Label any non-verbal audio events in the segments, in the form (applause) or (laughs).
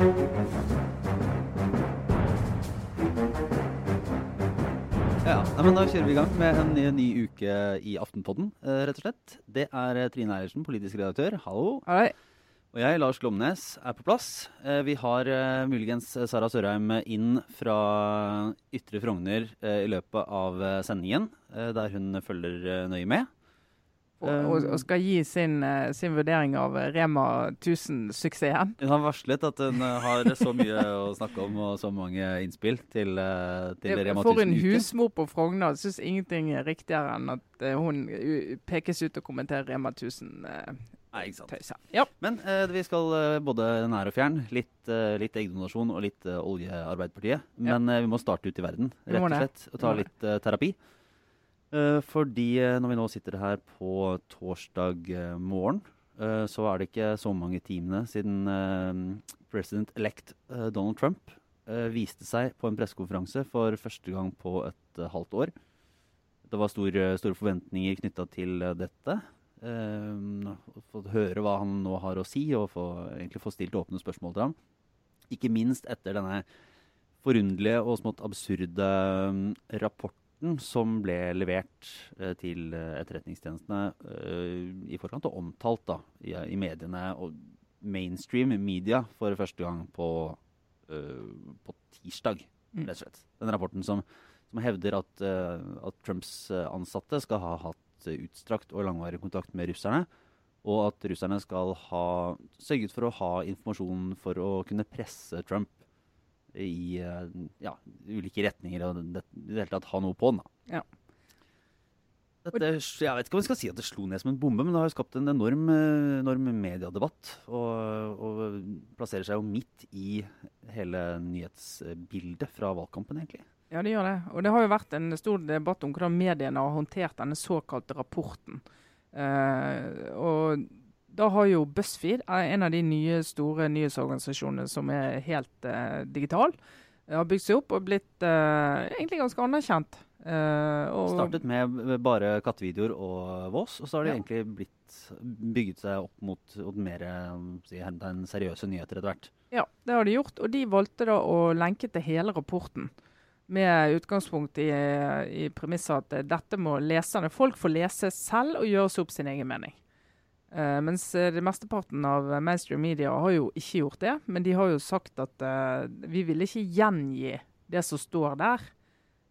Ja, men Da kjører vi i gang med en ny, ny uke i Aftenpodden, eh, rett og slett. Det er eh, Trine Eilertsen, politisk redaktør. Hallo. Hei. Og jeg, Lars Glomnes, er på plass. Eh, vi har muligens Sara Sørheim inn fra Ytre Frogner i løpet av sendingen, der hun følger nøye med. Og, og, og skal gi sin, eh, sin vurdering av Rema 1000-suksessen. Hun har varslet at hun eh, har så mye å snakke om og så mange innspill til, eh, til Rema For 1000 en husmor på Frogner syns ingenting er riktigere enn at eh, hun pekes ut og kommenterer Rema 1000-tøyset. Nei, ikke sant. ja. Men eh, vi skal eh, både nær og fjern. Litt, eh, litt eggdonasjon og litt eh, oljearbeiderpartiet. Men eh, vi må starte ut i verden, rett og slett. Og ta litt eh, terapi. Eh, fordi eh, når vi nå sitter her på torsdag eh, morgen, så er det ikke så mange timene siden president-elect Donald Trump viste seg på en pressekonferanse for første gang på et halvt år. Det var stor, eh, store forventninger knytta til dette. Få høre hva han nå har å si, og få, egentlig få stilt åpne spørsmål til ham. Ikke minst etter denne forunderlige og smått absurde mm, rapporten som ble levert eh, til eh, etterretningstjenestene eh, i forkant, og omtalt da, i, i mediene og mainstream media for første gang på, på tirsdag, Mm. rett og slett. Den rapporten som, som hevder at, at Trumps ansatte skal ha hatt utstrakt og langvarig kontakt med russerne, og at russerne skal ha sørget for å ha informasjon for å kunne presse Trump i eh, ja, ulike retninger, og det, i det hele tatt ha noe på den. da. Ja. Dette, jeg vet ikke om vi skal si at det slo ned som en bombe, men det har jo skapt en enorm, enorm mediedebatt. Og, og plasserer seg jo midt i hele nyhetsbildet fra valgkampen, egentlig. Ja, det gjør det. Og det har jo vært en stor debatt om hvordan mediene har håndtert denne såkalte rapporten. Eh, og da har jo BuzzFeed, er en av de nye store nyhetsorganisasjonene som er helt uh, digital, eh, har bygd seg opp og blitt uh, egentlig ganske anerkjent. Uh, og, Startet med bare kattevideoer og Vås, og så har det Ja. egentlig blitt bygget seg opp mot, mot mer si, seriøse nyheter etter hvert. Ja, det har de gjort. Og de valgte da å lenke til hele rapporten. Med utgangspunkt i, i premisset at eh, dette må leserne Folk få lese selv og gjøre seg opp sin egen mening. Eh, mens eh, mesteparten av eh, mainstream media har jo ikke gjort det. Men de har jo sagt at uh, vi vil ikke gjengi det som står der.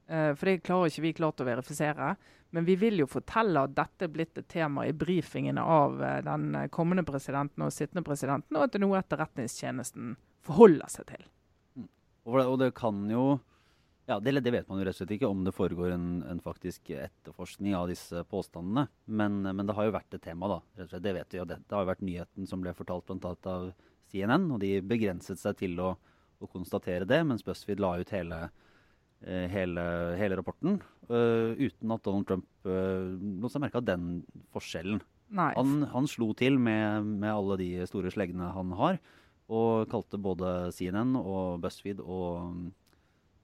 Uh, for det klarer ikke vi klart å verifisere. Men vi vil jo fortelle at dette er blitt et tema i brifingene av den kommende presidenten og sittende presidenten, og at det er noe etterretningstjenesten forholder seg til. Og det, og det kan jo ja, det, det vet man jo rett og slett ikke om det foregår en, en faktisk etterforskning av disse påstandene. Men, men det har jo vært et tema, da. rett og slett. Det vet vi. Og det, det har jo vært nyheten som ble fortalt bl.a. av CNN. Og de begrenset seg til å, å konstatere det, mens BuzzFeed la ut hele, eh, hele, hele rapporten. uh, uten at Donald Trump uh, lot seg merke av den forskjellen. Han, han slo til med, med alle de store sleggene han har, og kalte både CNN og BuzzFeed og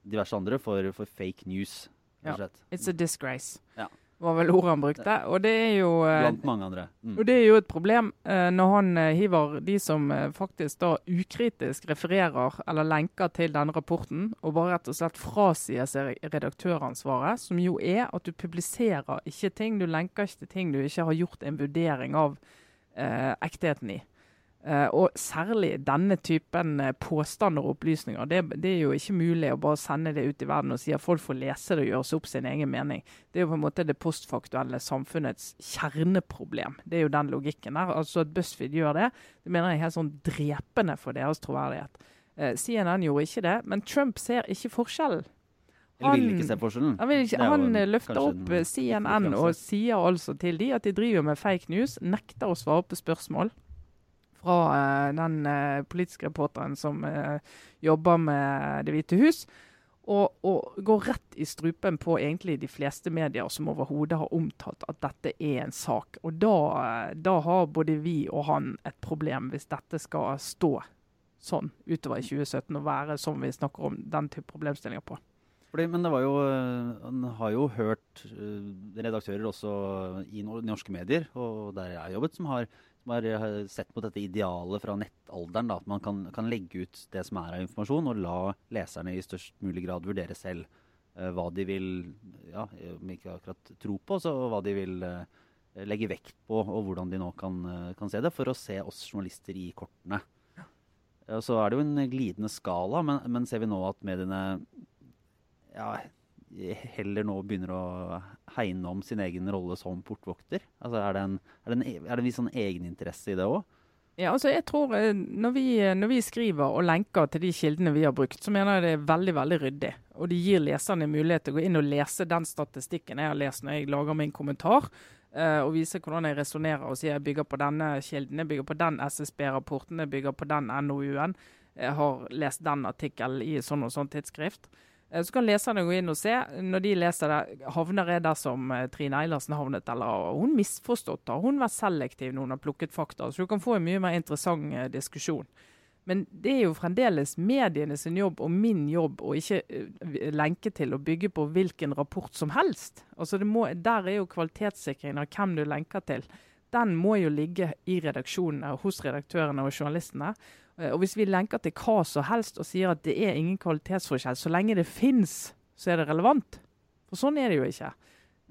diverse andre for, for fake news. Ja. It's a disgrace. Ja. Var vel ordet han brukte. Og det er jo eh. Mm. Og det er jo et problem uh, når han eh, hiver de som faktisk da ukritisk refererer eller lenker til denne rapporten, og bare rett og slett frasier seg redaktøransvaret, som jo er at du publiserer ikke ting, du lenker ikke til ting du ikke har gjort en vurdering av uh, ektheten i. Eh, og særlig denne typen eh, påstander og opplysninger. Det, det er jo ikke mulig å bare sende det ut i verden og si at folk får lese det og gjøre seg opp sin egen mening. Det er jo på en måte det postfaktuelle samfunnets kjerneproblem. Det er jo den logikken der. Altså At BuzzFeed gjør det, det mener jeg er helt sånn drepende for deres troverdighet. Eh, CNN gjorde ikke det, men Trump ser ikke forskjellen. Eller vil ikke se forskjellen. Han, ikke, han løfter opp CNN og sier altså til de at de driver med fake news, nekter å svare på spørsmål fra eh, den eh, politiske reporteren som eh, jobber med Det hvite hus. Og, og går rett i strupen på egentlig de fleste medier som overhodet har omtalt at dette er en sak. Og da, da har både vi og han et problem, hvis dette skal stå sånn utover i 2017 og være som vi snakker om den type problemstillinger på. Fordi, men det var jo Han har jo hørt redaktører også i norske medier, og der jeg har jobbet, som har, har sett på dette idealet fra nettalderen. Da, at man kan, kan, legge ut det som er av informasjon, og la leserne i størst mulig grad vurdere selv uh, hva de vil ja, om ikke akkurat tro på, så hva de vil uh, legge vekt på, og hvordan de nå kan, uh, kan, se det, for å se oss journalister i kortene. Ja. så er det jo en glidende skala, men, men ser vi nå at mediene ja, heller nå begynner å hegne om sin egen rolle som portvokter? Altså, er, det en, er, det en, er det en viss sånn egeninteresse i det òg? Ja, altså jeg tror eh, når vi, når vi, skriver og lenker til de kildene vi har brukt, så mener jeg det er veldig veldig ryddig. Og det gir leserne mulighet til å gå inn og lese den statistikken jeg har lest når jeg lager min kommentar. Uh, og vise hvordan jeg resonnerer og sier jeg bygger på denne kilden, jeg bygger på den SSB-rapporten, jeg bygger på den NOU-en. Jeg har lest den artikkelen i sånn og sånn tidsskrift. Eh, så kan leserne gå inn og se. Når de leser det, havner jeg der som eh, Trine Eilertsen havnet, eller hun misforstått? Har hun vært selektiv når hun har plukket fakta? Så du kan få en mye mer interessant eh, diskusjon. Men det er jo fremdeles mediene sin jobb og min jobb å ikke lenke til å bygge på hvilken rapport som helst. Altså må, der er jo kvalitetssikringen av hvem du lenker til. Den må jo ligge i redaksjonene, hos redaktørene og journalistene. Eh, og Hvis vi lenker til hva som helst og sier at det er ingen kvalitetsforskjell, så lenge det fins, så er det relevant. For sånn er det jo ikke.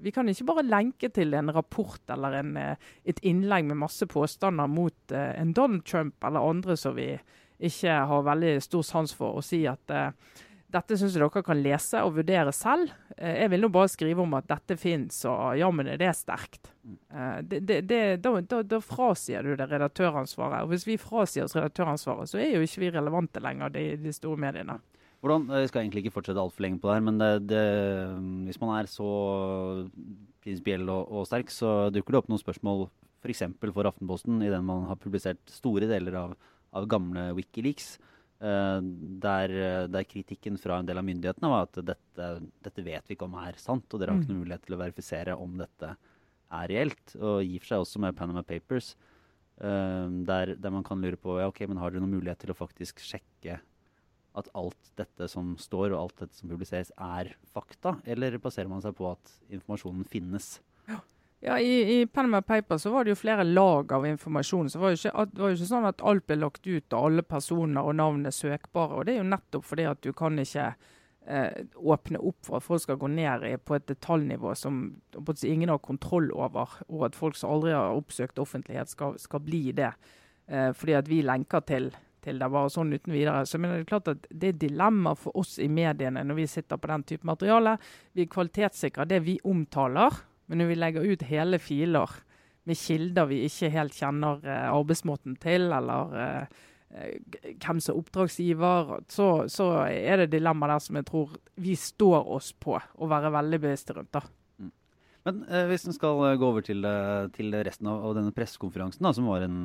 Vi kan ikke bare lenke til en rapport eller en, eh, et innlegg med masse påstander mot uh, en Donald Trump eller andre som vi ikke har veldig stor sans for, og si at dette syns jeg dere kan lese og vurdere selv. Eh, jeg vil nå bare skrive om at dette fins, og jammen er det sterkt. Eh, det, det, det, da, da, da, frasier du det redaktøransvaret. Og hvis vi frasier oss redaktøransvaret, så er jo ikke vi relevante lenger, de, de store mediene. Hvordan, Jeg skal egentlig ikke fortsette altfor lenge på det her, men hvis man er så prinsipiell og, og, sterk, så dukker det opp noen spørsmål f.eks. For, for Aftenposten, i den man har publisert store deler av, av gamle Wikileaks. Uh, der, der, kritikken fra en del av myndighetene var at dette, dette, vet vi ikke om er sant, og dere har ikke noen mm. mulighet til å verifisere om dette er reelt. Og gir seg også med Panama Papers, uh, der, der, man kan lure på ja, ok, men har dere noen mulighet til å faktisk sjekke at alt dette som står og alt dette som publiseres, er fakta? Eller baserer man seg på at informasjonen finnes? Ja, I, i Panama Papers så var det jo flere lag av informasjon. så Det var jo ikke, det var jo ikke sånn at alt ble lagt ut og alle personer og navn er søkbare. og Det er jo nettopp fordi at du kan ikke eh, åpne opp for at folk skal gå ned i, på et detaljnivå som ingen har kontroll over, og at folk som aldri har oppsøkt offentlighet, skal, skal bli det. Eh, fordi at vi lenker til, til det bare sånn uten videre. Så men det er klart at det er dilemma for oss i mediene når vi sitter på den type materiale. Vi kvalitetssikrer det vi omtaler. Men når vi legger ut hele filer med kilder vi ikke helt kjenner eh, arbeidsmåten til, eller eh, eh hvem som er oppdragsgiver, så, så er det dilemma der som jeg tror vi står oss på å være veldig bevisste rundt. da. Mm. Men eh, hvis en skal gå over til, eh, til resten av, av denne pressekonferansen, som var en,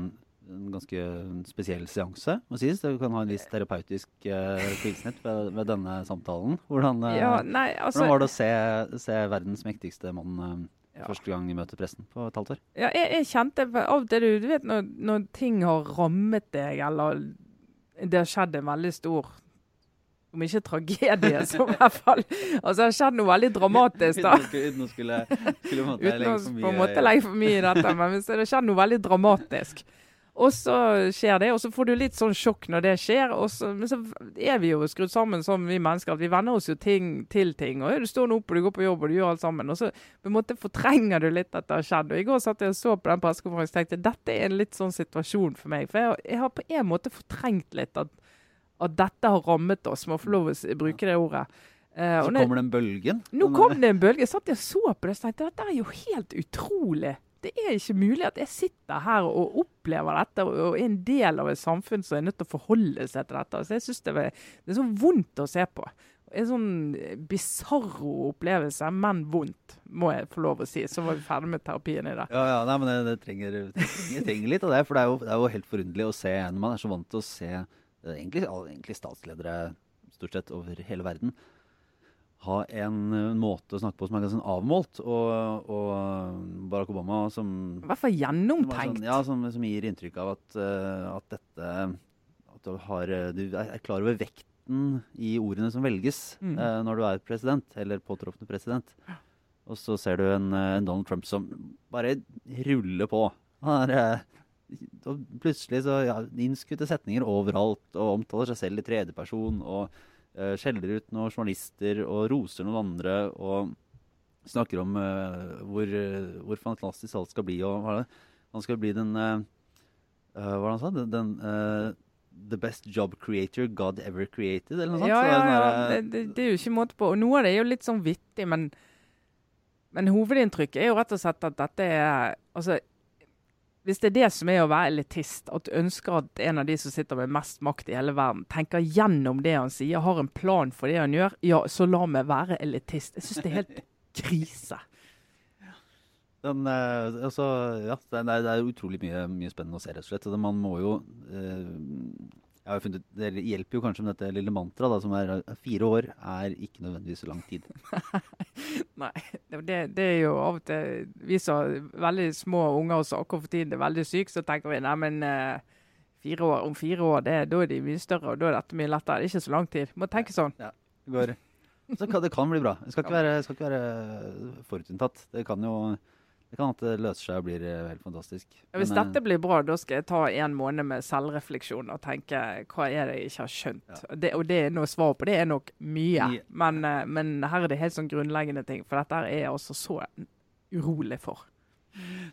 en, ganske spesiell seanse, må sies. Du kan ha en viss terapeutisk uh, tilsnitt ved, ved, denne samtalen. Hvordan, ja, nei, altså, hvordan var det å se, se verdens mektigste mann ja. Første gang i møter pressen på et halvt år? Ja, jeg, jeg kjente av det du, du vet når, når, ting har rammet deg, eller det har skjedd en veldig stor om ikke tragedie, så i hvert fall Altså, det har skjedd noe veldig dramatisk, da. Uten å skulle, skulle Uten å på en måte legge for mye i dette, men det har skjedd noe veldig dramatisk. Og så skjer det, og så får du litt sånn sjokk når det skjer. Så, men så er vi jo skrudd sammen som vi mennesker at vi venner oss jo ting, til ting. og Du står opp og du går på jobb og du gjør alt sammen. Og så på en måte fortrenger du litt at det har skjedd. Og I går satt jeg og så på den pressekonferansen og tenkte dette er en litt sånn situasjon for meg. For jeg, jeg har på en måte fortrengt litt at, at dette har rammet oss, må få lov å bruke det ordet. Uh, så kommer den bølgen? Nå kom det en bølge. Jeg satt og så på det og tenkte dette er jo helt utrolig det er ikke mulig at jeg sitter her og opplever dette og er en del av et samfunn som er nødt til å forholde seg til dette. Så jeg synes det, det er så vondt å se på. En sånn bisarro opplevelse, men vondt, må jeg få lov å si. Så var vi ferdig med terapien i dag. Ja, ja nei, men det, det, trenger, det trenger, trenger, litt av det. For det er, jo, det er, jo, helt forunderlig å se når man er så vant til å se eh, egentlig, egentlig statsledere stort sett over hele verden ha en, en, måte å snakke på som er ganske sånn avmålt. Og, og Barack Obama som I hvert fall gjennomtenkt. Sånn, ja, som, som, gir inntrykk av at, uh, at dette At du, har, du, er klar over vekten i ordene som velges mm. uh, når du er president, eller påtroppende president. Og så ser du en, en, Donald Trump som bare ruller på. Han er uh, og plutselig så ja, innskutte setninger overalt, og omtaler seg selv i tredjeperson, og skjeller ut noen journalister og roser noen andre, og snakker om uh, hvor, hvor, fantastisk alt skal bli. og hva er det? Han skal bli den Hva var det han sa? Den, den The best job creator God ever created, eller noe sånt. Ja, ja, ja. Det, det, det er jo ikke måte på. Og noe av det er jo litt sånn vittig, men, men hovedinntrykket er jo rett og slett at dette er Altså, hvis det er det som er å være elitist, at du ønsker at en av de som sitter med mest makt i hele verden, tenker gjennom det han sier, har en plan for det han gjør, ja, så la meg være elitist. Jeg syns det er helt (laughs) krise. Den, eh, altså, ja, det, er, det er utrolig mye, mye spennende å se, rett og slett. Man må jo eh, funnet, Det hjelper jo kanskje med dette lille mantraet, som er eh, fire år er ikke nødvendigvis så lang tid. (laughs) Nei, det, det, er jo av og til Vi som har veldig små unger og saker for tiden er veldig syke, så tenker vi nei, men eh, fire år, om fire år, det, da er de mye større, og da er dette mye lettere. Det er ikke så lang tid. Må tenke sånn. Ja, det går. Så kan, det kan bli bra. Det skal ikke være, skal ikke være forutinntatt. Det kan jo det kan at det løser seg og blir eh, helt fantastisk. Hvis Men, dette blir bra, da skal jeg ta en måned med selvrefleksjon og tenke hva er det jeg ikke har skjønt. Ja. Det, og det er noe svar på det er nok mye. Mye. Men, eh, men her er det helt sånn grunnleggende ting. For dette er jeg altså så urolig for.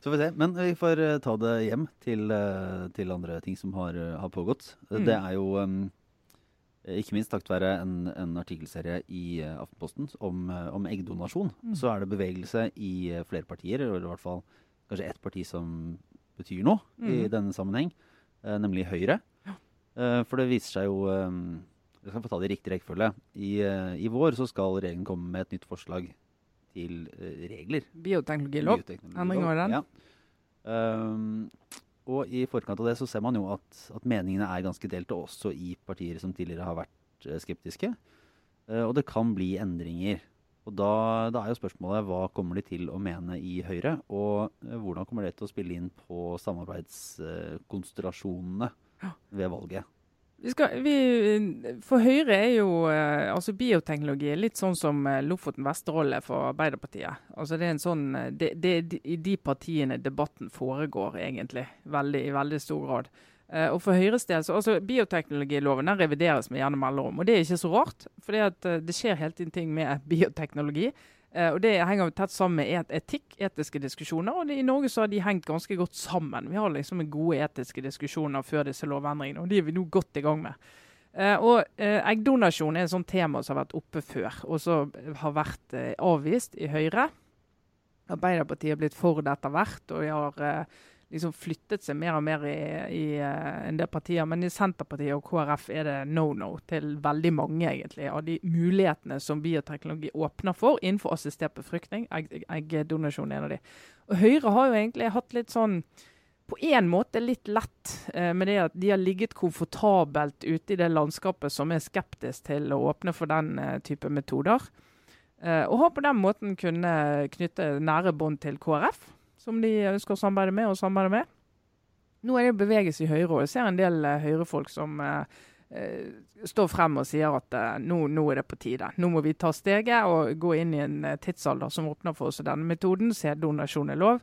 Så får vi se. Men vi får eh, ta det hjem til, eh, til andre ting som har, eh, har pågått. Mm. Det er jo um, ikke minst takket være en, en artikkelserie i eh, Aftenposten om, eh, om eggdonasjon. Mm. Så er det bevegelse i eh, flere partier, eller i hvert fall kanskje ett parti som betyr noe i Mm. denne sammenheng, eh, nemlig Høyre. Ja. for det viser seg jo Vi skal få ta det i riktig rekkefølge. I, I vår så skal regjeringen komme med et nytt forslag til regler Bioteknologilov. Bioteknologilov, Endring av den. Ja. Ehm, og i forkant av det så ser man jo at, at meningene er ganske delte, også i partier som tidligere har vært eh, skeptiske. Eh, og det kan bli endringer. Og da, da er jo spørsmålet hva kommer de til å mene i Høyre, og eh, hvordan kommer det til å spille inn på samarbeidskonstellasjonene ved valget? Vi skal, vi, for Høyre er jo eh, altså bioteknologi litt sånn som eh, Lofoten Vesterålen er for Arbeiderpartiet. Altså det er en sånn, eh, det, er i de partiene debatten foregår, egentlig. Veldig, I veldig stor grad. Og for Høyres del, så altså Bioteknologiloven revideres med gjerne mellomrom. Og det er ikke så rart, for det skjer hele tiden ting med bioteknologi. Eh, og Det henger jo tett sammen med et etikk, etiske diskusjoner. og det, I Norge så har de hengt ganske godt sammen. Vi har liksom gode etiske diskusjoner før disse lovendringene, og de er vi nå godt i gang med. Uh, og uh, Eggdonasjon er et sånt tema som har vært oppe før, og som har vært avvist i Høyre. Arbeiderpartiet har blitt for det etter hvert, og de har liksom flyttet seg mer og mer i, i eh, en del partier. Men i Senterpartiet og KrF er det no-no til veldig mange, egentlig, av de mulighetene som bioteknologi åpner for innenfor assistert befruktning. Egg- Eggdonasjon er en av de. Og Høyre har jo egentlig hatt litt sånn på en måte litt lett eh, med det at de har ligget komfortabelt ute i det landskapet som er skeptisk til å åpne for den eh, type metoder. Eh, og har på den måten kunne knytte nære bånd til KrF, som de ønsker å samarbeide med og samarbeide med. Nå er det jo bevegelse i Høyre, og jeg ser en del uh, Høyre-folk som eh, står frem og sier at nå, nå er det på tide. Nå må vi ta steget og gå inn i en tidsalder som åpner for oss denne metoden. Sæddonasjon er lov.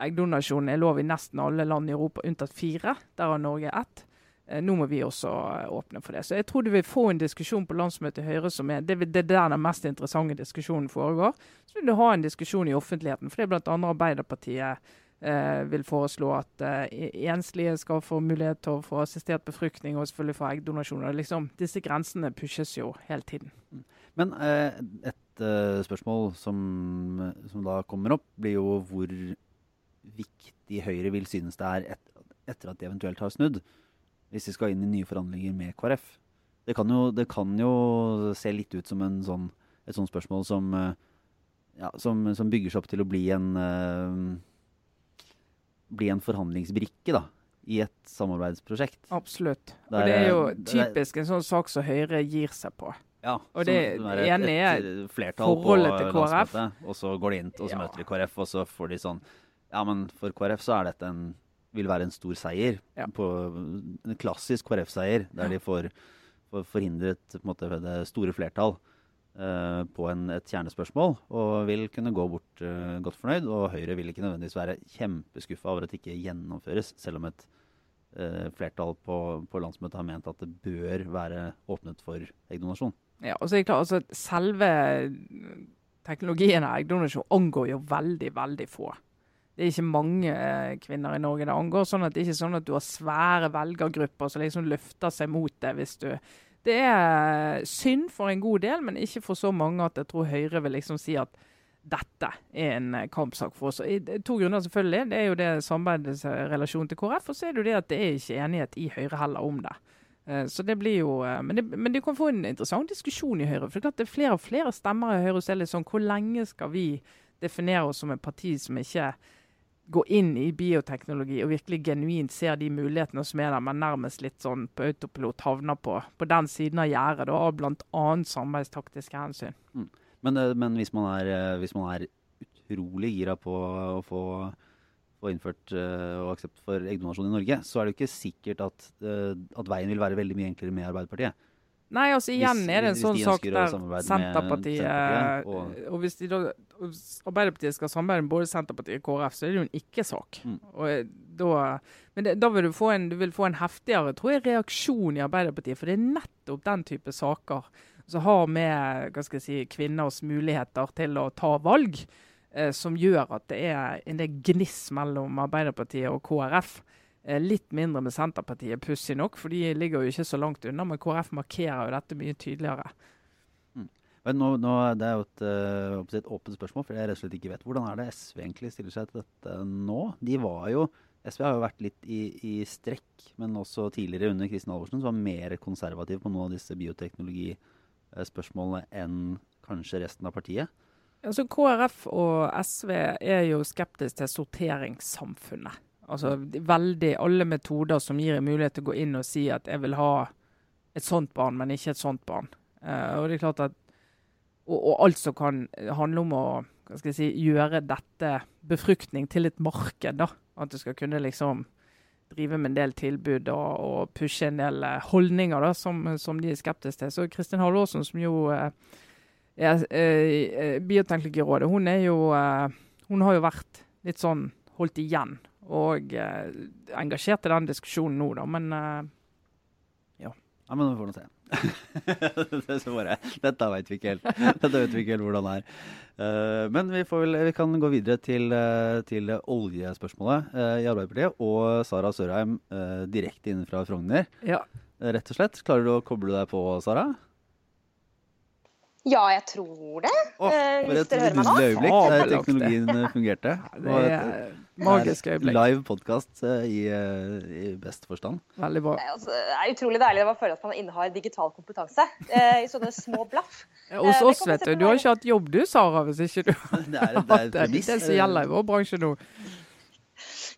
Eggdonasjon er lov i nesten alle land i Europa, unntatt fire. Der har Norge ett. Eh, Nå må vi også eh, åpne for det. Så jeg tror du vil få en diskusjon på landsmøtet i Høyre som er Det det er der den mest interessante diskusjonen foregår. Så vil du ha en diskusjon i offentligheten. For det blant andre Arbeiderpartiet eh, vil foreslå at eh, enslige skal få mulighet til å få assistert befruktning og selvfølgelig få eggdonasjoner. Liksom, disse grensene pushes jo hele tiden. Men eh, et eh, spørsmål som, som da kommer opp, blir jo hvor viktig Høyre vil synes det er et, etter at de eventuelt har snudd, hvis de skal inn i nye forhandlinger med KrF. Det kan jo, det kan jo se litt ut som en sånn, et sånt spørsmål som, eh, ja, som, som bygger seg opp til å bli en, uh, bli en forhandlingsbrikke da, i et samarbeidsprosjekt. Absolutt. Der, Og det er jo typisk en sånn sak som Høyre gir seg på. Ja, Og det ene er på forholdet til KrF. og så går de inn, og så Ja. møter de KrF, og så får de sånn Ja, men for KrF så er dette en vil være en stor seier. Ja. På en klassisk KrF-seier, der de får, får forhindret måte, det store flertall. eh, på en, et kjernespørsmål, og vil kunne gå bort eh, godt fornøyd. Og Høyre vil ikke nødvendigvis være kjempeskuffa over at det ikke gjennomføres, selv om et eh, flertall på, på landsmøtet har ment at det bør være åpnet for eggdonasjon. Ja, og så er det klart, altså, Selve teknologien av eggdonasjon angår jo veldig, veldig få. Det er ikke mange eh, kvinner i Norge det angår. sånn at Det er ikke sånn at du har svære velgergrupper som liksom løfter seg mot det. hvis du... Det er synd for en god del, men ikke for så mange at jeg tror Høyre vil liksom si at dette er en eh, kampsak for oss. I to grunner selvfølgelig. Det er jo det samarbeidets relasjon til KrF, og så er det jo det at det er ikke enighet i Høyre heller om det. Eh, så det blir jo, men, det, men du kan få en interessant diskusjon i Høyre. for Det er klart det er flere og flere stemmer i Høyre som er litt sånn Hvor lenge skal vi definere oss som et parti som ikke gå inn i bioteknologi og virkelig genuint ser de mulighetene som er der, men nærmest litt sånn på autopilot havner på, på den siden av gjerdet, av bl.a. samarbeidstaktiske hensyn. Mm. Men, eh, men hvis, man er, eh, hvis, man er, utrolig gira på å få, få innført uh, og aksept for eggdonasjon i Norge, så er det jo ikke sikkert at, uh, at veien vil være veldig mye enklere med Arbeiderpartiet. Nei, altså igjen hvis, er det en sånn sak der Senterpartiet, og, og, hvis de da, Arbeiderpartiet skal samarbeide med både Senterpartiet og KrF, så er det jo en ikke-sak. Mm. Men det, da vil du, få en, du vil få en heftigere tror jeg, reaksjon i Arbeiderpartiet. For det er nettopp den type saker som har med hva skal jeg si, kvinners muligheter til å ta valg, eh, som gjør at det er en del gniss mellom Arbeiderpartiet og KrF. Eh, litt mindre med Senterpartiet, pussig nok, for de ligger jo ikke så langt unna. Men KrF markerer jo dette mye tydeligere. Mm. Nå, nå, det er jo et, et, åpent spørsmål, for jeg rett og slett ikke vet. Hvordan er det SV egentlig stiller seg til dette nå? De var jo, SV har jo vært litt i, i strekk, men også tidligere under Kristin Halvorsen, som var mer konservativ på noen av disse bioteknologispørsmålene enn kanskje resten av partiet. Altså KrF og SV er jo skeptisk til sorteringssamfunnet. Altså veldig alle metoder som gir en mulighet til å gå inn og si at jeg vil ha et sånt barn, men ikke et sånt barn. Uh, og det er klart at og, og, alt som kan handle om å si, gjøre dette befruktning til et marked. da, At du skal kunne liksom drive med en del tilbud og, og pushe en del eh, holdninger da, som, som, de er skeptiske til. Så Kristin Halvorsen, som jo uh, er uh, Bioteknologirådet, hun er jo Hun har jo vært litt sånn holdt igjen og eh, engasjert i den diskusjonen nå, da. Men eh, ja. Ja, Men vi får nå se. (laughs) det så bare, dette vet vi ikke helt Dette vet vi ikke helt hvordan det er. Uh, men vi, vel, vi, kan gå videre til, til oljespørsmålet i Arbeiderpartiet. Og Sara Sørheim direkte inne fra Frogner. Ja. Rett og slett. Klarer du å koble deg på, Sara? Ja, jeg tror det. Oh, hvis dere hører meg nå. øyeblikk der teknologien fungerte. fungerte. Det er magisk øyeblikk. Live podkast eh, i, i, best forstand. Veldig bra. Det er, altså, det er utrolig deilig å føle at man innehar digital kompetanse i sånne små blaff. Ja, hos oss, vet du. Du har ikke hatt jobb du, Sara, hvis ikke du har (laughs) hatt det. Det er det som gjelder i vår bransje nå.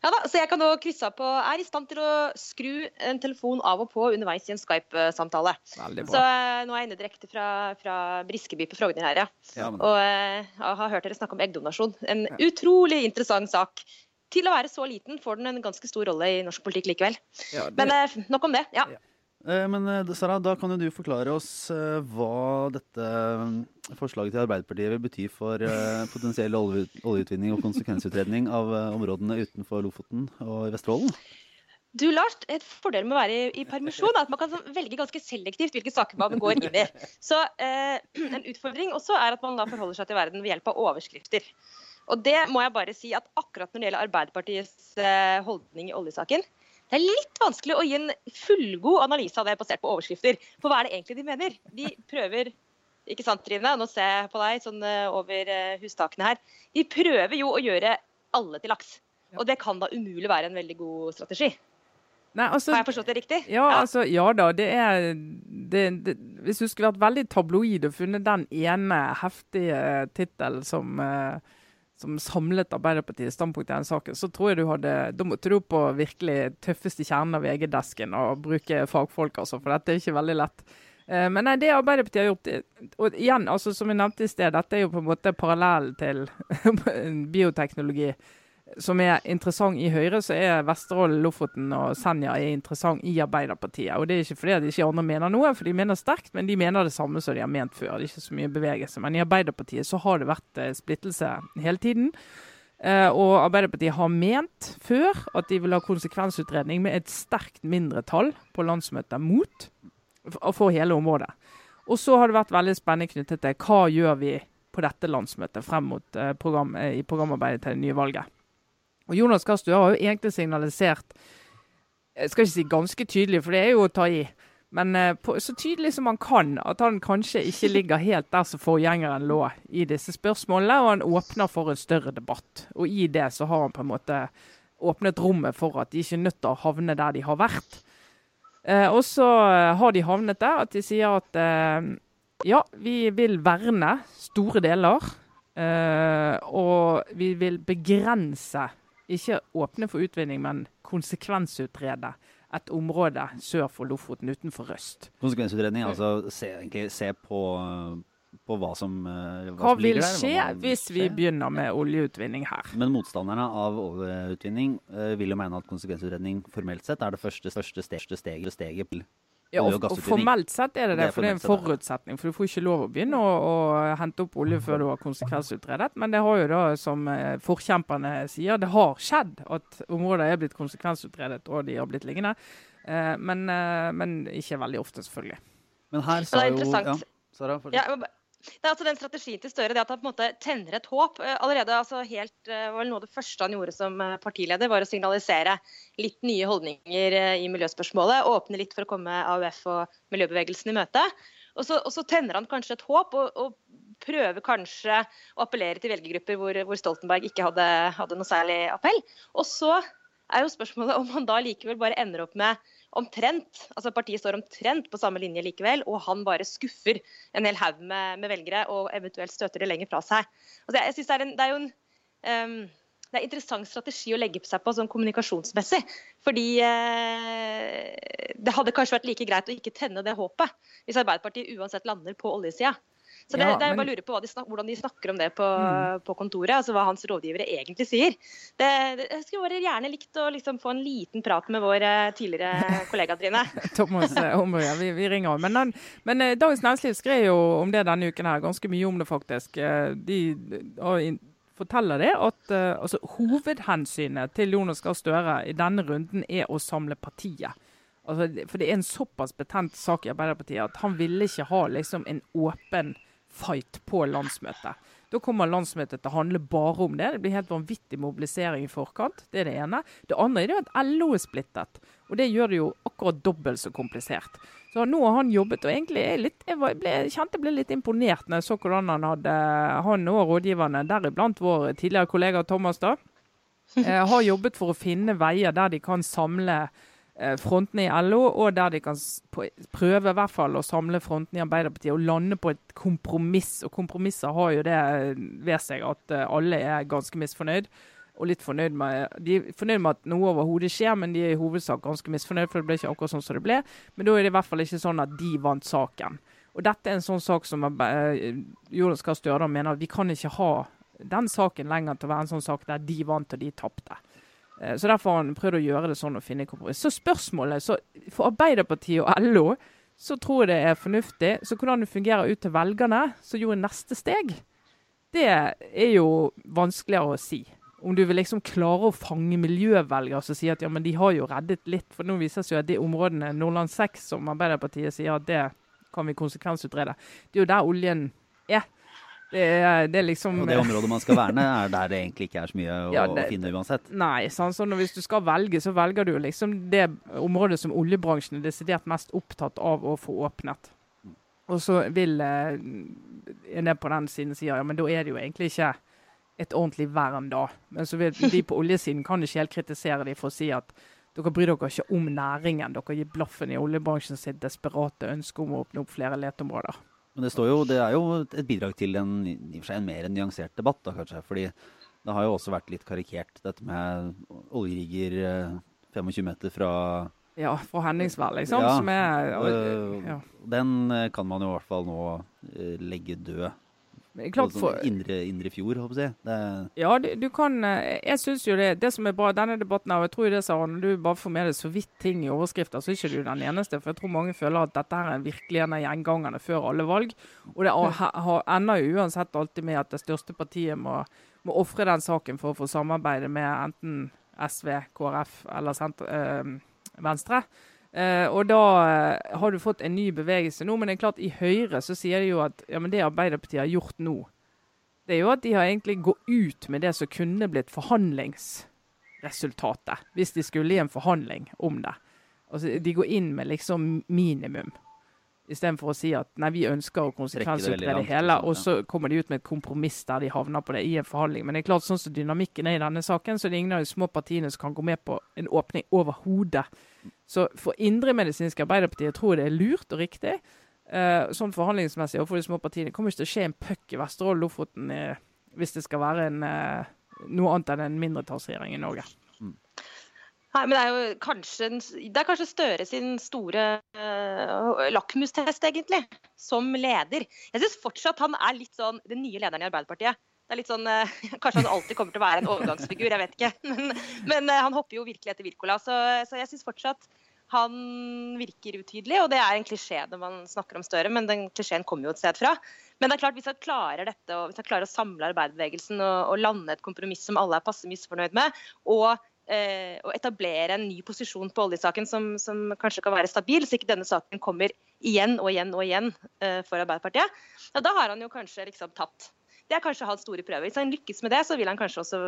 Ja da, så jeg kan nå krysse av på Er i stand til å skru en telefon av og på underveis i en Skype-samtale. Så nå er jeg inne direkte fra, fra Briskeby på Frogner her, ja. ja men... Og har hørt dere snakke om eggdonasjon. En ja. utrolig interessant sak. Til å være så liten får den en ganske stor rolle i norsk politikk likevel. Ja, det... Men uh, nok om det. ja. ja. men eh, Sara, da kan jo du forklare oss eh, hva dette forslaget til Arbeiderpartiet vil bety for potensiell oljeutvinning og konsekvensutredning av områdene utenfor Lofoten og Vesterålen? Du Lars, Et fordel med å være i, permisjon er at man kan velge ganske selektivt hvilke saker man går inn i. (laughs) Så eh, En utfordring også er at man da forholder seg til verden ved hjelp av overskrifter. Og det må jeg bare si at akkurat når det gjelder Arbeiderpartiets eh, holdning i oljesaken, det er litt vanskelig å gi en fullgod analyse av det basert på overskrifter. For hva er det egentlig de mener? De prøver ikke sant, Trine? Nå ser jeg på deg sånn eh, over eh, hustakene her. De prøver jo å gjøre alle til laks. Og det kan da umulig være en veldig god strategi. Nei, altså, Har jeg forstått det riktig? Ja, ja. Altså, ja da. Det er, det, det, hvis du skulle vært veldig tabloid og funnet den ene heftige tittelen som uh, som samlet Arbeiderpartiets standpunkt i den saken, så tror jeg du hadde Da måtte du på virkelig tøffeste kjernen av VG-desken og bruke fagfolk, altså, for dette er ikke veldig lett. Eh, men nei, det Arbeiderpartiet har gjort og igjen, altså som jeg nevnte i sted, Dette er jo på en måte parallellen til (laughs) bioteknologi. Som er interessant i Høyre, så er Vesterålen, Lofoten og Senja er interessant i Arbeiderpartiet. Og Det er ikke fordi at ikke andre mener noe, for de mener sterkt, men de mener det samme som de har ment før. Det er ikke så mye bevegelse. Men i Arbeiderpartiet så har det vært eh, splittelse hele tiden. Eh, og Arbeiderpartiet har ment før at de vil ha konsekvensutredning med et sterkt mindretall på landsmøtet mot for hele området. Og så har det vært veldig spennende knyttet til hva gjør vi på dette landsmøtet frem mot eh, program, i programarbeidet til det nye valget. Og Jonas Gahr Støre har jo egentlig signalisert jeg skal ikke si ganske tydelig, for det er jo å ta i. Men uh, på, så tydelig som han kan, at han kanskje ikke ligger helt der som forgjengeren lå i disse spørsmålene, og han åpner for en større debatt. Og i det så har han på en måte åpnet rommet for at de ikke er nødt til å havne der de har vært. Eh, og så uh, har de havnet der at de sier at ja, vi vil verne store deler. og vi vil begrense ikke åpne for utvinning, men konsekvensutrede et område sør for Lofoten, utenfor Røst. Konsekvensutredning, altså se, egentlig, se på, på, hva som ligger Hva, hva vil skje hvis vi begynner med oljeutvinning her? Men motstanderne av oljeutvinning uh, vil jo mene at konsekvensutredning formelt sett er det første, første steget, steget, steget ja, og, og, Formelt sett er det det, for det er en forutsetning. For du får ikke lov å begynne å, å hente opp olje før du har konsekvensutredet. Men det har jo da, som eh, forkjemperne sier, det har skjedd at områder er blitt konsekvensutredet og de har blitt liggende. Eh, men, eh, men, ikke veldig ofte, selvfølgelig. Men her sa jo ja, Sara, ja, det er altså den strategien til Støre, det at han på en måte tenner et håp. Eh, allerede altså helt, eh, var Noe av det første han gjorde som eh, partileder, var å signalisere litt nye holdninger i miljøspørsmålet. Åpne litt for å komme AUF og miljøbevegelsen i møte. Og så, og så tenner han kanskje et håp, og, og, prøver kanskje å appellere til velgergrupper hvor, hvor Stoltenberg ikke hadde, hadde noe særlig appell. Og så er jo spørsmålet om han da likevel bare ender opp med omtrent altså Partiet står omtrent på samme linje likevel, og han bare skuffer en hel haug med, med, velgere og eventuelt støter det lenger fra seg. Altså jeg synes det, er en, det er jo en um, det er interessant strategi å legge seg på sånn kommunikasjonsmessig. Fordi eh, det hadde kanskje vært like greit å ikke tenne det håpet, hvis Arbeiderpartiet uansett lander på oljesida. Så det, ja, det er bare lurer lure på de snak, hvordan de snakker om det på, mm. på, kontoret. altså Hva hans rådgivere egentlig sier. Det, jeg skulle bare gjerne likt å liksom få en liten prat med vår eh, tidligere (laughs) kollega Trine. (laughs) Thomas Omrøya, ja, vi, vi, ringer han. Men, men, eh, Dagens Næringsliv skrev jo om det denne uken her, ganske mye om det faktisk. De, de forteller det at altså, hovedhensynet til Jonas Gahr Støre i denne runden er å samle partiet. Altså, for det er en såpass betent sak i Arbeiderpartiet at han ville ikke ha liksom, en åpen fight på landsmøtet. Da kommer landsmøtet til å handle bare om det. Det blir helt vanvittig mobilisering i forkant. Det er det ene. Det andre er at LO er splittet. Og det gjør det jo akkurat dobbelt så komplisert. Så nå har han jobbet, og egentlig er litt, jeg, ble, jeg kjente jeg ble litt imponert når jeg så hvordan han hadde han og rådgiverne, deriblant vår tidligere kollega Thomas, da, (laughs) eh, har jobbet for å finne veier der de kan samle frontene i LO, og der de kan prøve i hvert fall å samle frontene i Arbeiderpartiet og lande på et kompromiss. Og kompromisser har jo det ved seg at eh, alle er ganske misfornøyd. Og litt fornøyd med, De er fornøyd med at noe overhodet skjer, men de er i hovedsak ganske misfornøyd, for det ble ikke akkurat sånn som det ble. Men da er det i hvert fall ikke sånn at de vant saken. Og dette er en sånn sak som eh, Jonas Gahr Støre mener at vi kan ikke ha den saken lenger til å være en sånn sak der de vant og de tapte. Eh, så Derfor har han prøvd å gjøre det sånn og finne kompromiss. Så spørsmålet så For Arbeiderpartiet og LO så tror jeg det er fornuftig. Så hvordan det fungerer ut til velgerne, så gjorde neste steg, det er jo vanskeligere å si. Om du vil liksom klare å fange miljøvelgere som sier at ja, men de har jo reddet litt. For nå viser det seg at de områdene Nordland 6 som Arbeiderpartiet sier at det kan vi konsekvensutrede, det er jo der oljen er. Det er, det er liksom Og det området man skal verne, er der det egentlig ikke er så mye å, ja, det, å finne uansett? Nei, sånn, så hvis du skal velge, så velger du liksom det området som oljebransjen er desidert mest opptatt av å få åpnet. Og så vil eh, en på den siden si ja, men da er det jo egentlig ikke et ordentlig vern, da. Men så vil de på oljesiden kan ikke helt kritisere de for å si at dere bryr dere ikke om næringen. Dere gir blaffen i oljebransjen sitt desperate ønske om å åpne opp flere leteområder. Men det, jo, det, er jo et bidrag til en, en mer nyansert debatt, da, kanskje. fordi det har jo også vært litt karikert, dette med oljerigger 25 eh, meter fra Ja, fra Henningsvær, liksom. Ja, som er, øh, ja. Den eh, kan man jo i hvert fall nå legge død klart for, indre, indre fjord, håper jeg. Det... Ja, du, du, kan eh, Jeg syns jo det Det som er bra i denne debatten, og jeg tror det, Saren, du bare får med deg så vidt ting i overskrifter, så er ikke du den eneste. For jeg tror mange føler at dette her er virkelig en av gjengangerne før alle valg. Og det ender jo uansett alltid med at det største partiet må, må ofre den saken for å få samarbeide med enten SV, KrF eller øh, Venstre. Uh, og da uh, har du fått en ny bevegelse nå. Men det er klart i Høyre så sier de jo at ja, men det Arbeiderpartiet har gjort nå, det er jo at de har egentlig gått ut med det som kunne blitt forhandlingsresultatet. Hvis de skulle i en forhandling om det. Altså, de går inn med liksom minimum. Istedenfor å si at nei, vi ønsker å konsekvensutrede det hele, og så kommer de ut med et kompromiss der de havner på det i en forhandling. Men det er klart, sånn som dynamikken er i denne saken, så det er ingen av de små partiene som kan gå med på en åpning overhodet. Så for indremedisinske Arbeiderpartiet tror jeg det er lurt og riktig. Uh, sånn forhandlingsmessig overfor de små partiene kommer ikke til å skje en puck i Vesterålen Lofoten uh, hvis det skal være en, uh, noe annet enn en mindretallsregjering i Norge. Nei, men det er jo kanskje, det er kanskje Støre sin store uh, lakmustest, egentlig, som leder. Jeg syns fortsatt han er litt sånn den nye lederen i Arbeiderpartiet. Det er litt sånn, uh, (laughs) Kanskje han alltid kommer til å være en overgangsfigur, jeg vet ikke. (laughs) Men, men uh, han hopper jo virkelig etter Wirkola. Så, så jeg syns fortsatt han virker utydelig, og det er en klisjé når man snakker om Støre, men den klisjeen kommer jo et sted fra. Men det er klart, hvis han klarer dette, og hvis han klarer å samle arbeiderbevegelsen og, og lande et kompromiss som alle er passe misfornøyd med, og eh, å etablere en ny posisjon på oljesaken som, som, kanskje kan være stabil, så ikke denne saken kommer igjen og igjen og igjen eh, for Arbeiderpartiet, ja, da har han jo kanskje liksom tatt det er kanskje hans store prøve. Hvis han lykkes med det, så vil han kanskje også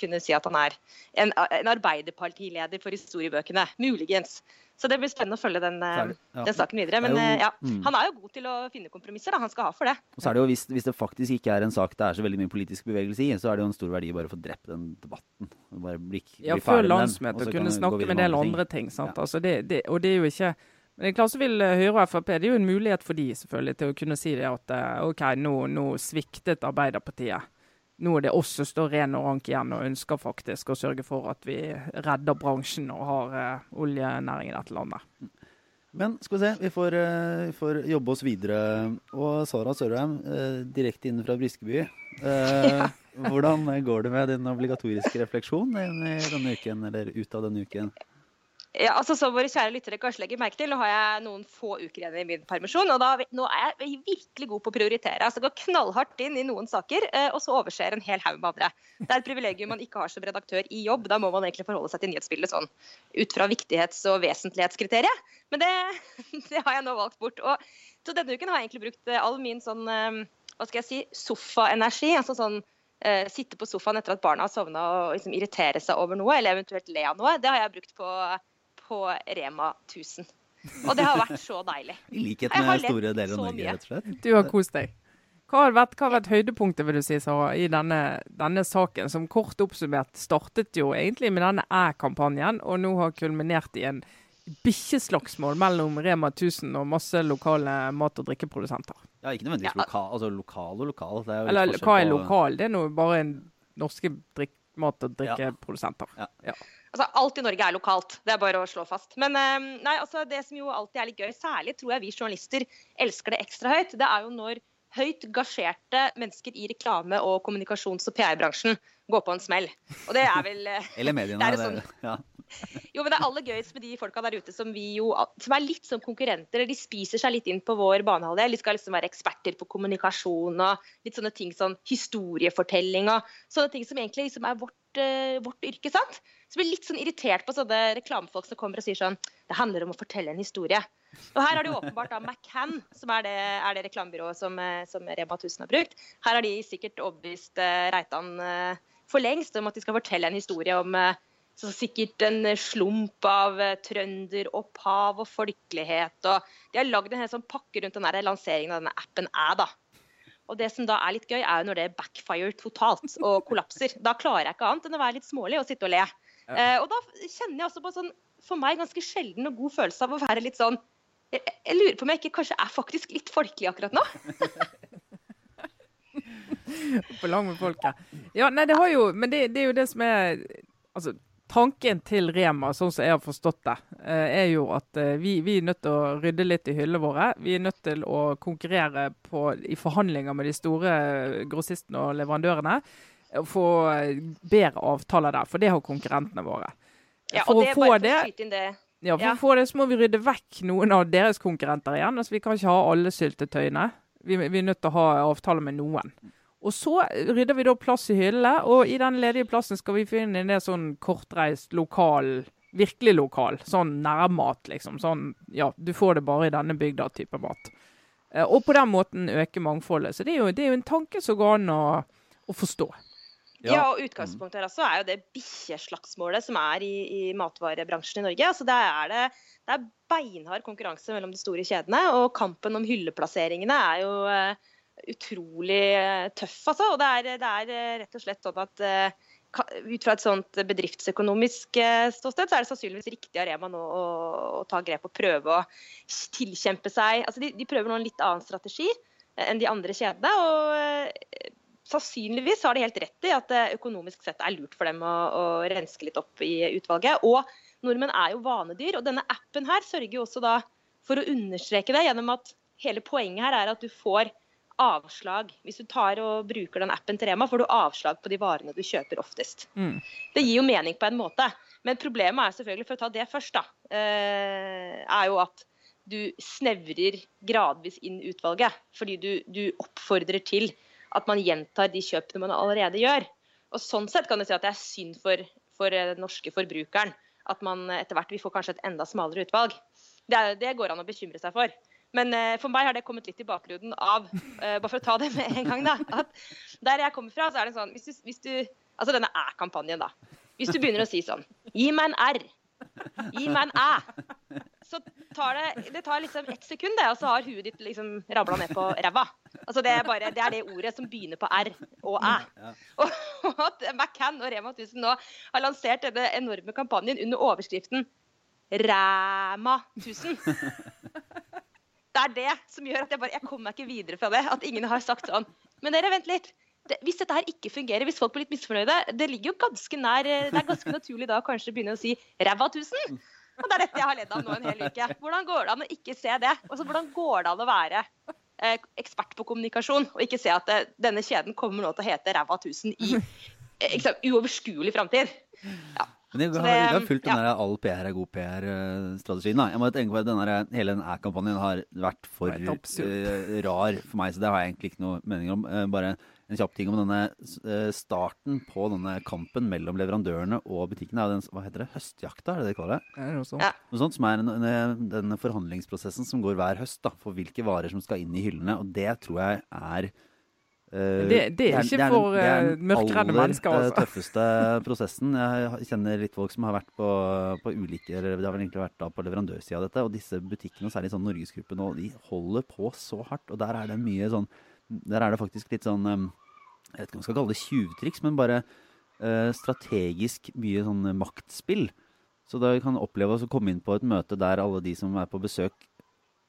kunne si at han er en, en arbeiderpartileder for historiebøkene. Muligens. Så det blir spennende å følge den, eh, ja. den saken videre. Men jo, eh, ja, mm. han er jo god til å finne kompromisser. Da. Han skal ha for det. Og så er det jo, hvis, hvis, det faktisk ikke er en sak det er så veldig mye politisk bevegelse i, så er det jo en stor verdi bare å få drept den debatten. Bare bli, bli ja, før landsmøtet kunne snakke med en del andre ting. sant? Ja. Altså det, det, og det er jo ikke men det er klart så vil eh, Høyre og Frp Det er jo en mulighet for de selvfølgelig til å kunne si det at OK, nå, nå sviktet Arbeiderpartiet nå er det oss som står ren og rank igjen og ønsker faktisk å sørge for at vi redder bransjen og har uh, oljenæring i dette landet. Men skal vi se, vi får, vi får jobbe oss videre. Og Sara Sørheim, direkte inn fra Briskeby. (laughs) Ja. Hvordan går det med din obligatoriske refleksjon denne uken, eller ut av denne uken? Ja, altså Som våre kjære lyttere kanskje legger merke til, nå har jeg noen få uker igjen i min permisjon. og da, Nå er jeg virkelig god på å prioritere. altså Går knallhardt inn i noen saker, eh, og så overser en hel haug med andre. Det er et privilegium man ikke har som redaktør i jobb. Da må man egentlig forholde seg til nyhetsbildet sånn ut fra viktighets- og vesentlighetskriteriet. Men det, (laughs) det, har jeg nå valgt bort. og Så denne uken har jeg egentlig brukt eh, all min sånn, eh, hva skal jeg si, sofaenergi. altså sånn sitte på sofaen etter at barna har sovna og liksom irritere seg over noe, eller eventuelt le av noe, det har jeg brukt på på Rema 1000. Og det har vært så deilig. (laughs) I likhet med store deler av Norge, rett og slett. Du har kost deg. Hva har vært, hva har vært høydepunktet vil du si, Sara, i denne, denne, saken, som kort oppsummert startet jo egentlig med denne æ-kampanjen, og nå har kulminert i en bikkjeslagsmål mellom Rema 1000 og masse lokale mat- og drikkeprodusenter? Ja, ikke nødvendigvis lokal, altså lokal og lokal. Eller hva er lokal? Det er nå bare norske mat- og drikkeprodusenter. Ja. ja. Altså, alt i Norge er lokalt, det er bare å slå fast. Men ehm, nei, altså, det som jo alltid er litt gøy, særlig tror jeg vi journalister elsker det ekstra høyt, det er jo når høyt gasjerte mennesker i reklame- og kommunikasjons- og PR-bransjen går på en smell. Og det er vel eh, Eller mediene. Det sånn, ja. Jo, men det er aller gøyest med de folka der ute som, vi jo, som er litt som konkurrenter. De spiser seg litt inn på vår banehalvdel. De skal liksom være eksperter på kommunikasjon og litt sånne ting som historiefortelling og sånne ting som egentlig liksom er vårt, uh, vårt yrke. sant? Så jeg blir litt sånn irritert på sånne reklamefolk som kommer og sier sånn Det handler om å fortelle en historie. Og her har de åpenbart da McCann, som er det, er det reklamebyrået som, eh, som, Rema 1000 har brukt. Her har de sikkert overbevist uh, Reitan uh, for lengst om at de skal fortelle en historie om uh, så sikkert en slump av uh, trønderopphav og folkelighet. Og de har lagd en hel sånn pakke rundt den lanseringen av denne appen Æ. da. Og det som da er litt gøy, er jo når det backfire totalt og kollapser. Da klarer jeg ikke annet enn å være litt smålig og sitte og le. Uh, og da kjenner jeg også på sånn for meg ganske sjelden og god følelse av å være litt sånn jeg, jeg lurer på om jeg ikke kanskje er faktisk litt folkelig akkurat nå. på lang med folket. Ja, nei, det har jo Men det, det, er jo det som er Altså, tanken til Rema, sånn som jeg har forstått det, eh, er jo at eh, vi, vi, er nødt til å rydde litt i hyllene våre. Vi er nødt til å konkurrere på, i forhandlinger med de store grossistene og leverandørene. Få bedre avtaler der, for det har konkurrentene våre. Ja, og det er bare for å skyte inn det. Ja, for å få det så må vi rydde vekk noen av deres konkurrenter igjen. Altså, vi kan ikke ha alle syltetøyene. Vi, vi er nødt til å ha avtale med noen. Og så rydder vi da plass i hyllene, og i den ledige plassen skal vi finne en sånn kortreist lokal Virkelig lokal. Sånn nærmat, liksom. Sånn ja, du får det bare i denne bygda-type mat. Eh, og på den måten øke mangfoldet. Så det er jo, det er jo en tanke som går an å, å forstå. Ja. ja, og utgangspunktet her altså er jo det bikkjeslagsmålet som er i, i, matvarebransjen i Norge. Altså det, er det, det er beinhard konkurranse mellom de store kjedene, og kampen om hylleplasseringene er jo uh, utrolig eh, tøff, altså. Og det er, det er, eh, rett og slett sånn at uh, ut fra et sånt bedriftsøkonomisk ståsted, så er det sannsynligvis riktig av Rema nå å, å, ta grep og prøve å tilkjempe seg altså de, de, prøver nå en litt annen strategi enn de andre kjedene. og Sannsynligvis har de helt rett i at det økonomisk sett er lurt for dem å, å renske litt opp i utvalget. Og nordmenn er jo vanedyr, og denne appen her sørger jo også da for å understreke det gjennom at hele poenget her er at du får avslag. Hvis du tar og bruker den appen til Rema, får du avslag på de varene du kjøper oftest. Mm. Det gir jo mening på en måte. Men problemet er selvfølgelig, for å ta det først, da, eh, er jo at du snevrer gradvis inn utvalget. Fordi du, du oppfordrer til at man gjentar de kjøpene man allerede gjør. Og Sånn sett kan du si at det er synd for, for den norske forbrukeren at man etter hvert vil få kanskje et enda smalere utvalg. Det, det går an å bekymre seg for. Men uh, for meg har det kommet litt i bakgrunnen av Bare for å ta det med en gang, da. At der jeg kommer fra, så er det sånn hvis du, hvis du Altså denne æ-kampanjen, da. Hvis du begynner å si sånn Gi meg en R. Gi meg en æ. Så tar det, det tar liksom ett sekund, det, og så har huet ditt liksom rabla ned på ræva. Altså det, er bare, det er det ordet som begynner på R og æ. Og, og at McCann og Rema 1000 nå har lansert denne enorme kampanjen under overskriften Ræma 1000 det er det som gjør at jeg bare Jeg kommer meg ikke videre fra det. At ingen har sagt sånn Men dere, vent litt. Det, hvis dette her ikke fungerer, hvis folk blir litt misfornøyde Det ligger jo ganske nær Det er ganske naturlig da kanskje begynne å si ræva tusen. Og det er dette jeg har ledd av nå en hel uke. Hvordan går det an å ikke se det? Altså, hvordan går det an å være eh, ekspert på kommunikasjon og ikke se at det, eh, denne kjeden kommer nå til å hete ræva tusen i eh, uoverskuelig framtid? Ja. Men jeg har, jeg har fulgt den ja. all PR er god PR-strategien. Jeg må tenke på at denne, Hele den æ-kampanjen har vært for uh, rar for meg, så det har jeg egentlig ikke noe mening om. Uh, bare en kjapp ting om denne uh, starten på denne kampen mellom leverandørene og butikkene. Den, hva heter det? Høstjakta, er det det de kaller det? Ja, det sånt. Ja. Noe sånt som er en, den forhandlingsprosessen som går hver høst da, for hvilke varer som skal inn i hyllene. Og det tror jeg er Uh, det, det, er ikke for uh, mørkredde mennesker. Det er den aller tøffeste (laughs) prosessen. Jeg kjenner litt folk som har vært på, på ulike eller Det har vel egentlig vært da på leverandørsida av dette. Og disse butikkene, særlig sånn Norgesgruppen, de holder på så hardt. Og der er det mye sånn Der er det faktisk litt sånn Jeg vet ikke om man skal kalle det tjuvtriks, men bare uh, strategisk mye sånn maktspill. Så da kan oppleve å komme inn på et møte der alle de som er på besøk,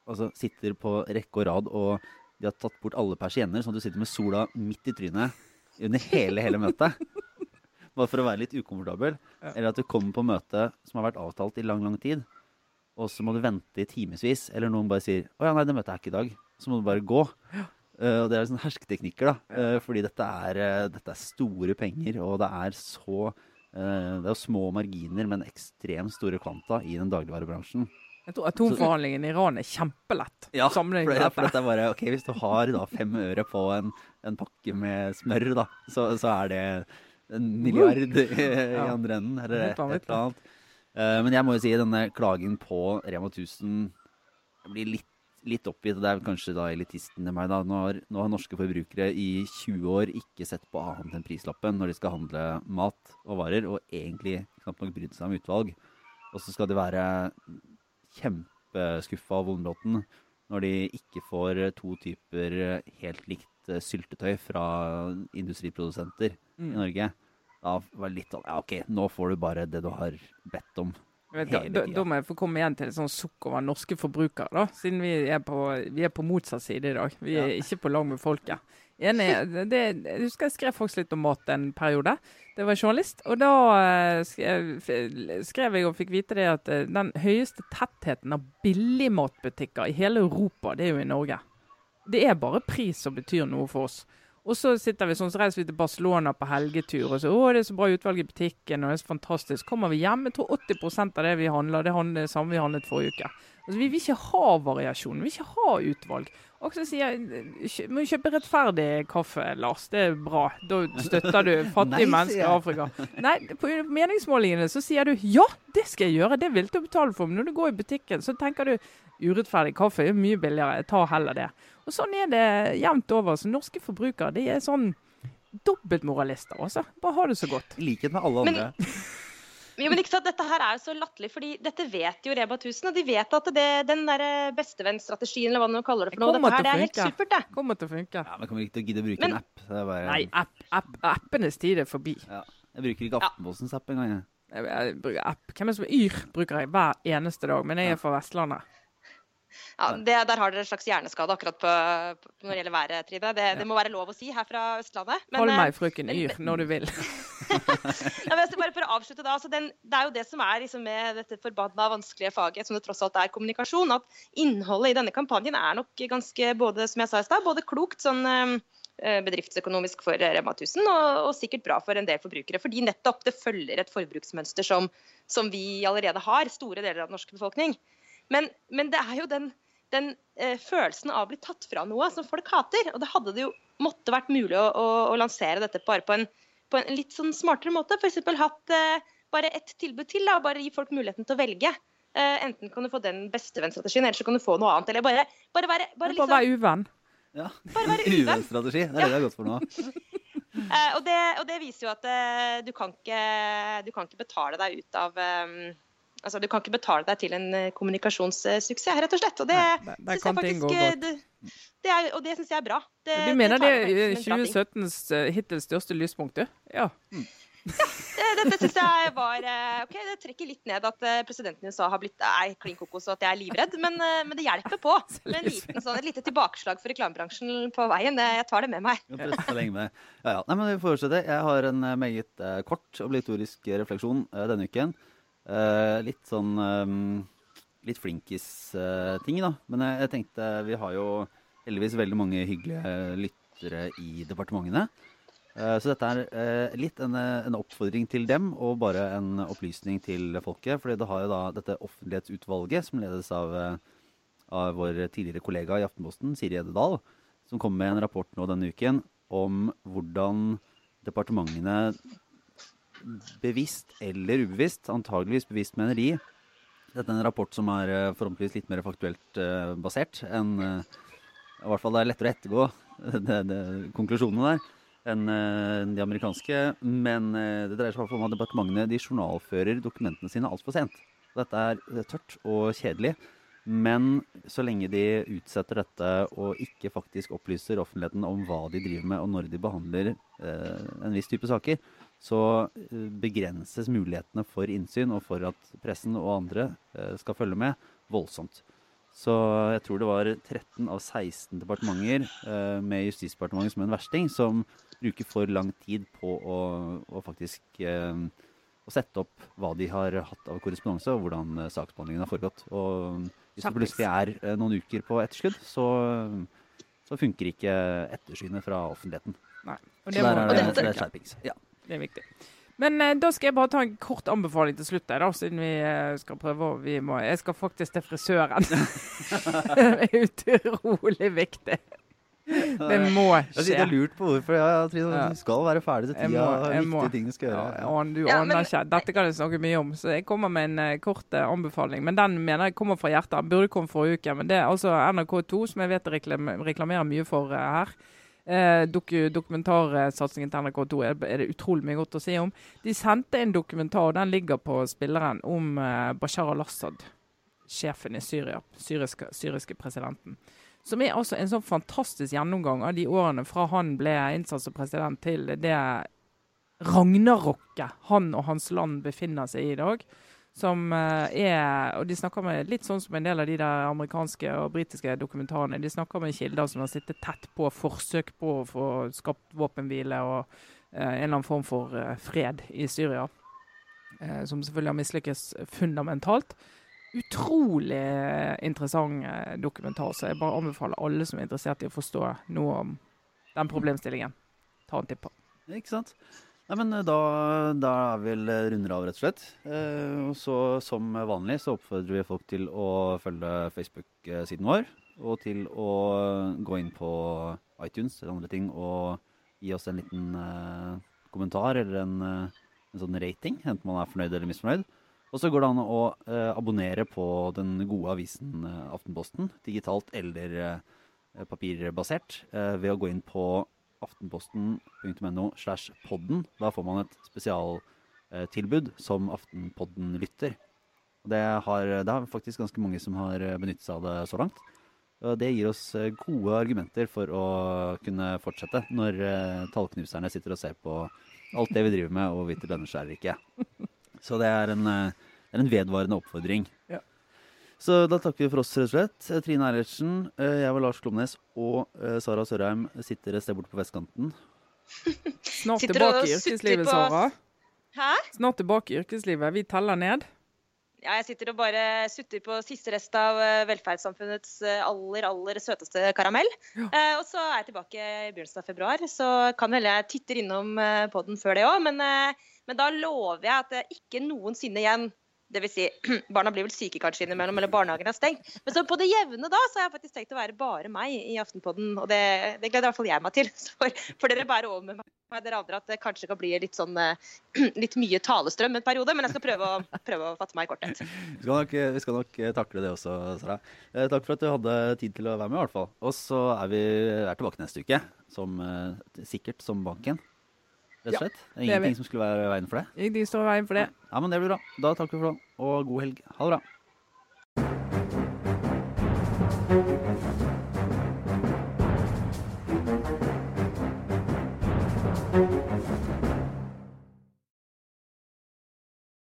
altså sitter på rekke og rad og de har tatt bort alle persienner, sånn at du sitter med sola midt i trynet under hele, hele møtet. (laughs) Bare for å være litt ukomfortabel. Ja. Eller at du kommer på møte som har vært avtalt i lang, lang tid, og så må du vente i timevis. Eller noen bare sier 'Å ja, nei, det møtet er ikke i dag'. Så må du bare gå. Ja. Uh, og det er sånn hersketeknikker, da. Uh, fordi dette er, uh, dette er, store penger, og det er så Det er jo små marginer, men ekstremt store kvanta i den dagligvarebransjen. Jeg tror atomforhandlingen i Iran er kjempelett. Ja, for, det, for dette er bare Ok, hvis du har da fem øre på en, en pakke med smør, da, så, så, er det en milliard i, i andre enden, eller et, eller annet. Men jeg må jo si denne klagen på Rema 1000 blir litt, litt oppgitt. Det er kanskje da elitisten i meg, da. Nå har, nå har, norske forbrukere i 20 år ikke sett på annet enn prislappen når de skal handle mat og varer, og egentlig knapt nok brydd seg om utvalg. Og så skal det være kjempeskuffa av Vondbråten når de ikke får to typer helt likt eh, syltetøy fra industriprodusenter mm. i Norge. Da var det litt sånn Ja, OK, nå får du bare det du har bedt om. Vet, da, da, må jeg få komme igjen til et sånt sukk over norske forbrukere, da, siden vi er på, vi er på motsatt side i dag. Vi er ja. ikke på lag med folket. Enig. Det, jeg husker jeg skrev faktisk litt om mat en periode. Det var journalist. Og da eh, skrev jeg og fikk vite det at eh, den høyeste tettheten av billigmatbutikker i hele Europa, det er jo i Norge. Det er bare pris som betyr noe for oss. Og så sitter vi sånn, så reiser vi til Barcelona på helgetur, og så å, det er så bra utvalg i butikken, og det er så fantastisk. Kommer vi hjem, jeg tror 80% av det vi handler, det er det samme vi handlet forrige uke. Altså, Vi vil ikke ha variasjon, vi vil ikke ha utvalg. Og så sier jeg må kjøpe rettferdig kaffe, Lars. Det er bra. Da støtter du (laughs) fattige mennesker i Afrika. Nei, på meningsmålingene så sier du ja, det skal jeg gjøre. Det vil du betale for. Men når du går i butikken, så tenker du urettferdig kaffe er mye billigere. Jeg tar heller det. Og sånn er det jevnt over. Så norske forbrukere de er sånn dobbeltmoralister, altså. Bare ha det så godt. I likhet med alle andre. Men, (laughs) jo, men ikke sant, Dette her er jo så latterlig, fordi dette vet jo Reba 1000. Og de vet at det, den der bestevennstrategien, eller hva du kaller det for noe, dette her, det er helt supert, det. Kommer til å funke. Ja, Men kommer ikke til å gidde å bruke men, en app. Bare... Nei, app, app, appenes tid er forbi. Ja. Jeg bruker ikke Aftenpostens app engang. Jeg. Jeg, jeg bruker app. Hvem er det som er Yr bruker jeg hver eneste dag, men jeg er fra Vestlandet. Ja, det, Der har dere en slags hjerneskade akkurat på, på, når det gjelder været, Trine. Det, det, må være lov å si her fra Østlandet. Men, Hold meg, eh, frøken Yr, når du vil. (laughs) ja, bare for å avslutte da, altså den, Det er jo det som er liksom, med dette forbanna vanskelige faget, som det tross alt er kommunikasjon, at innholdet i denne kampanjen er nok ganske både som jeg sa i sted, både klokt sånn eh, bedriftsøkonomisk for Rema 1000, og, og, sikkert bra for en del forbrukere. Fordi nettopp det følger et forbruksmønster som, som vi allerede har, store deler av den norske befolkning. Men, men det er jo den, den eh, følelsen av å bli tatt fra noe som folk hater. Og det hadde det jo måtte vært mulig å, å, å lansere dette bare på en, på en, litt sånn smartere måte. F.eks. hatt eh, bare ett tilbud til. Da, bare gi folk muligheten til å velge. Eh, enten kan du få den bestevennstrategien, eller så kan du få noe annet. Eller bare, bare være bare liksom, Bare være uvenn. Ja. Bare være (laughs) uvenn. Uvennstrategi. Det er det det er godt for nå. Uh, (laughs) og, det, og, det, viser jo at uh, du, kan ikke, du, kan ikke, betale deg ut av um, Altså, du kan ikke betale deg til en eh, kommunikasjonssuksess, rett og slett. Og det, Nei, det, kan ting gå godt. Det, det er, og det syns jeg er bra. Det, du mener det er 2017s uh, hittil største lyspunkt, du? Ja. Mm. ja dette syns jeg var OK, det trekker litt ned at presidenten i USA har blitt er klin kokos og at jeg er livredd, men, men det hjelper på. (laughs) Med liten, sånn, et lite tilbakeslag for reklamebransjen på veien. jeg tar det med meg. Ja, ja. Nei, men vi fortsetter. Jeg har en meget kort obligatorisk refleksjon denne uken. Uh, litt sånn um, Litt flinkis-ting, da. Men jeg, jeg, tenkte Vi har jo heldigvis veldig mange hyggelige lyttere i departementene. Uh, så dette er litt en, en, oppfordring til dem og bare en opplysning til folket. fordi det har jo da dette offentlighetsutvalget som ledes av, av vår tidligere kollega i Aftenposten, Siri Ededal, som kom med en rapport nå denne uken om hvordan departementene bevisst eller ubevisst, antageligvis bevisst, mener de. Dette er en rapport som er eh, forhåpentligvis litt mer faktuelt uh, basert enn uh, I hvert fall det er lettere å ettergå (laughs) det, det, konklusjonene der enn de amerikanske. Men det dreier seg om at departementene de journalfører dokumentene sine altfor sent. Dette er tørt og kjedelig. Men så lenge de utsetter dette og ikke faktisk opplyser offentligheten om hva de driver med, og når de behandler en viss type saker, så eh, begrenses mulighetene for innsyn og for at pressen og andre eh, skal følge med, voldsomt. Så jeg tror det var 13 av 16 departementer eh, med Justisdepartementet som en versting, som bruker for lang tid på å, å faktisk å sette opp hva de har hatt av korrespondanse, og hvordan saksbehandlingen har foregått. Og hvis det plutselig er noen uker på etterskudd, så, så funker ikke ettersynet fra offentligheten. Nei. Og det så der er det, det skjerpings. Ja. Det er viktig. Men eh, da skal jeg bare ta en kort anbefaling til slutt, da, siden vi eh, skal prøve vi må, Jeg skal faktisk til frisøren. (laughs) det er utrolig viktig. Det må skje. Jeg har lurt på hvorfor. Ja, Trine, ja. Du skal være ferdig til tida. Jeg må, jeg viktige ting du skal gjøre. Ja, ja. Du aner ikke. Dette kan jeg snakke mye om, så jeg kommer med en uh, kort uh, anbefaling. Men den mener jeg kommer fra hjertet. Den burde kommet forrige uke. Men det er altså NRK2, som jeg vet reklamerer mye for uh, her. Eh, dok dokumentarsatsingen til NRK2 er, er, det utrolig mye godt å si om. De sendte en dokumentar, den ligger på spilleren, om eh, Bashar al-Assad, sjefen i Syria, syriske, syriske presidenten. Som er altså en sånn fantastisk gjennomgang av de årene fra han ble innsatt som president, til det ragnarokket han og hans land befinner seg i i dag. Som eh, er Og de snakker med litt sånn som en del av de der amerikanske og britiske dokumentarene. De snakker med kilder som har sittet tett på forsøk på å få skapt våpenhvile og eh, en eller annen form for eh, fred i Syria. Eh, som selvfølgelig har mislykkes fundamentalt. Utrolig interessant eh, dokumentar, så jeg bare anbefaler alle som er interessert i å forstå noe om den problemstillingen. Ta en titt på. Ikke sant? Nei, men eh, da, da er vi vel eh, runder av, rett og slett. Eh, og så som vanlig så oppfordrer vi folk til å følge Facebook-siden vår. Og til å gå inn på iTunes eller andre ting og gi oss en liten eh, kommentar eller en, en sånn rating. Enten man er fornøyd eller misfornøyd. Og så går det an å eh, abonnere på den gode avisen Aftenposten, digitalt eller papirbasert, ved å gå inn på aftenposten.no slash podden. Da får man et spesialtilbud som Aftenpodden-lytter. Det har, det har faktisk ganske mange som har benyttet seg av det så langt. Det gir oss eh, gode argumenter for å kunne fortsette når eh, tallknuserne sitter og ser på alt det vi driver med, og hvorvidt det lønner seg eller ikke. Så det er en, eh, det er en vedvarende oppfordring. Ja. Så da takker vi for oss, rett og slett. Eh, Trine Eilertsen, eh, jeg var Lars Klomnes, og eh, Sara Sørheim sitter et sted borte på vestkanten. (laughs) Snart tilbake i yrkeslivet, på- Sara. Hæ? Snart tilbake i yrkeslivet. Vi teller ned. Ja, jeg sitter og bare sutter på siste rest av velferdssamfunnets aller, aller søteste karamell. Ja. Eh, og så er jeg tilbake i begynnelsen av februar, så kan hende jeg titter innom eh, podden før det òg. Men, eh, men da lover jeg at det ikke noensinne igjen vil si, (clears throat) barna blir vel syke kanskje innimellom, eller barnehagen er stengt. Men så på det jevne da, så har jeg faktisk tenkt å være bare meg i Aftenpodden. Og det, det gleder i hvert fall jeg meg til. (laughs) For, for dere bærer over med meg, dere andre, at det kanskje kan bli litt sånn eh, (clears throat) litt mye talestrøm en periode. Men jeg skal prøve å, prøve å fatte meg i korthet. (laughs) Vi skal nok, vi skal nok eh, takle det også, Sara. Eh, takk for at du hadde tid til å være med, i hvert fall. Og så er vi er tilbake neste uke, som, sikkert som banken. Rett og slett. Det er ingenting som skulle være veien for det. Ingenting står i veien for det. Ja, men det blir bra. Da takker vi for det, og god helg. Ha det bra.